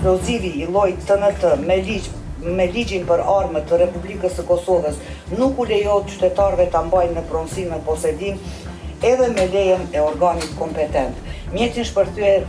Eksplozivi i llojit TNT me ligj me ligjin për armët të Republikës së Kosovës nuk u lejohet qytetarëve ta mbajnë në pronësi në posedim edhe me lejen e organit kompetent. Mjetin shpërthyer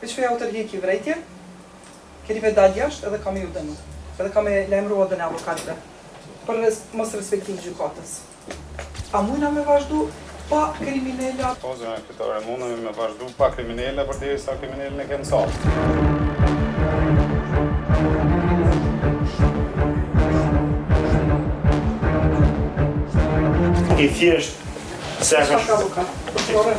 Veç fundja ju tërheki vrejtje, keni me dalë jashtë edhe kam me ju dënu, edhe kam me lajmëru odën e avokatëve për mosrespektim të gjykatës. A mujna me vazhdu pa kriminela? Po, zonja Fitore, mujna me vazhdu pa kriminela, për deri sa kriminela në kemi sot. I thjesht, se e ka shumë...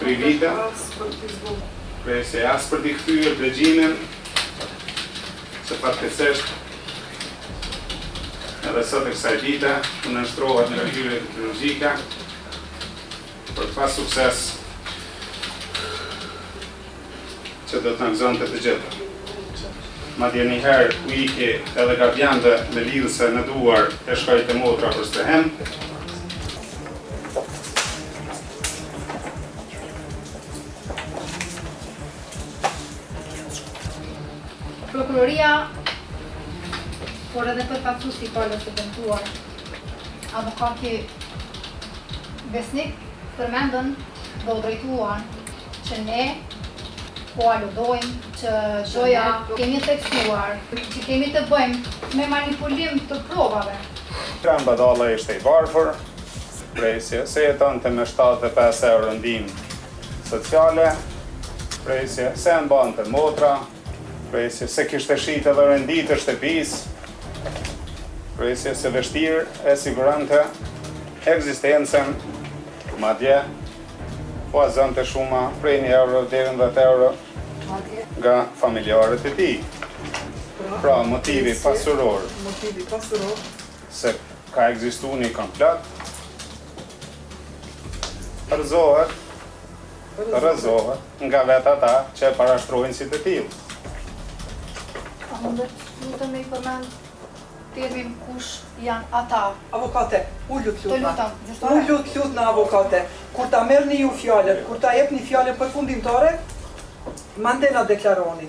Pri vite, presje, se as për t'i kthyer dëgjimin, se fatkeqësisht edhe sot e kësaj dite u nënshtrohet ndërhyrjeve kirurgjike por pa sukses që do të na gëzonte të gjithë. Madje njëherë u iki edhe ka vjen te me lidhëse në duar e shkoi te motra për së Prokuroria, por edhe përfaqësuesi i palës së dëmtuar, avokati Besnik përmendën dhe u drejtuan që ne po aludojmë që gjoja kemi theksuar, që kemi të bëjmë me manipulim të provave. Pra, Badalla ishte i varfër, Presje, se jetonte me shtatëdhjetë e pesë euro ndihmë sociale, presje, se e mbante motra, presje, se kishte shitë edhe orendi të shtëpisë, presje, se vështirë e siguronte ekzistencën, madje huazonte shuma prej një euro deri në 10 euro nga familjarët e tij. Pra, motivi pasuror, se Ka ekzistu një komplot. Rëzohet. Rëzohet. Nga vetë ata që e parashtrojnë si të tillë. A mundë të lutëm me i përmend emrin kush janë ata? Avokate, ulu të lutna. Të lutëm, gjyqtare. Ulu të lutna avokate. Kur ta merrni ju fjalën, kur ta jepni fjalën përfundimtare, mandena deklaroni.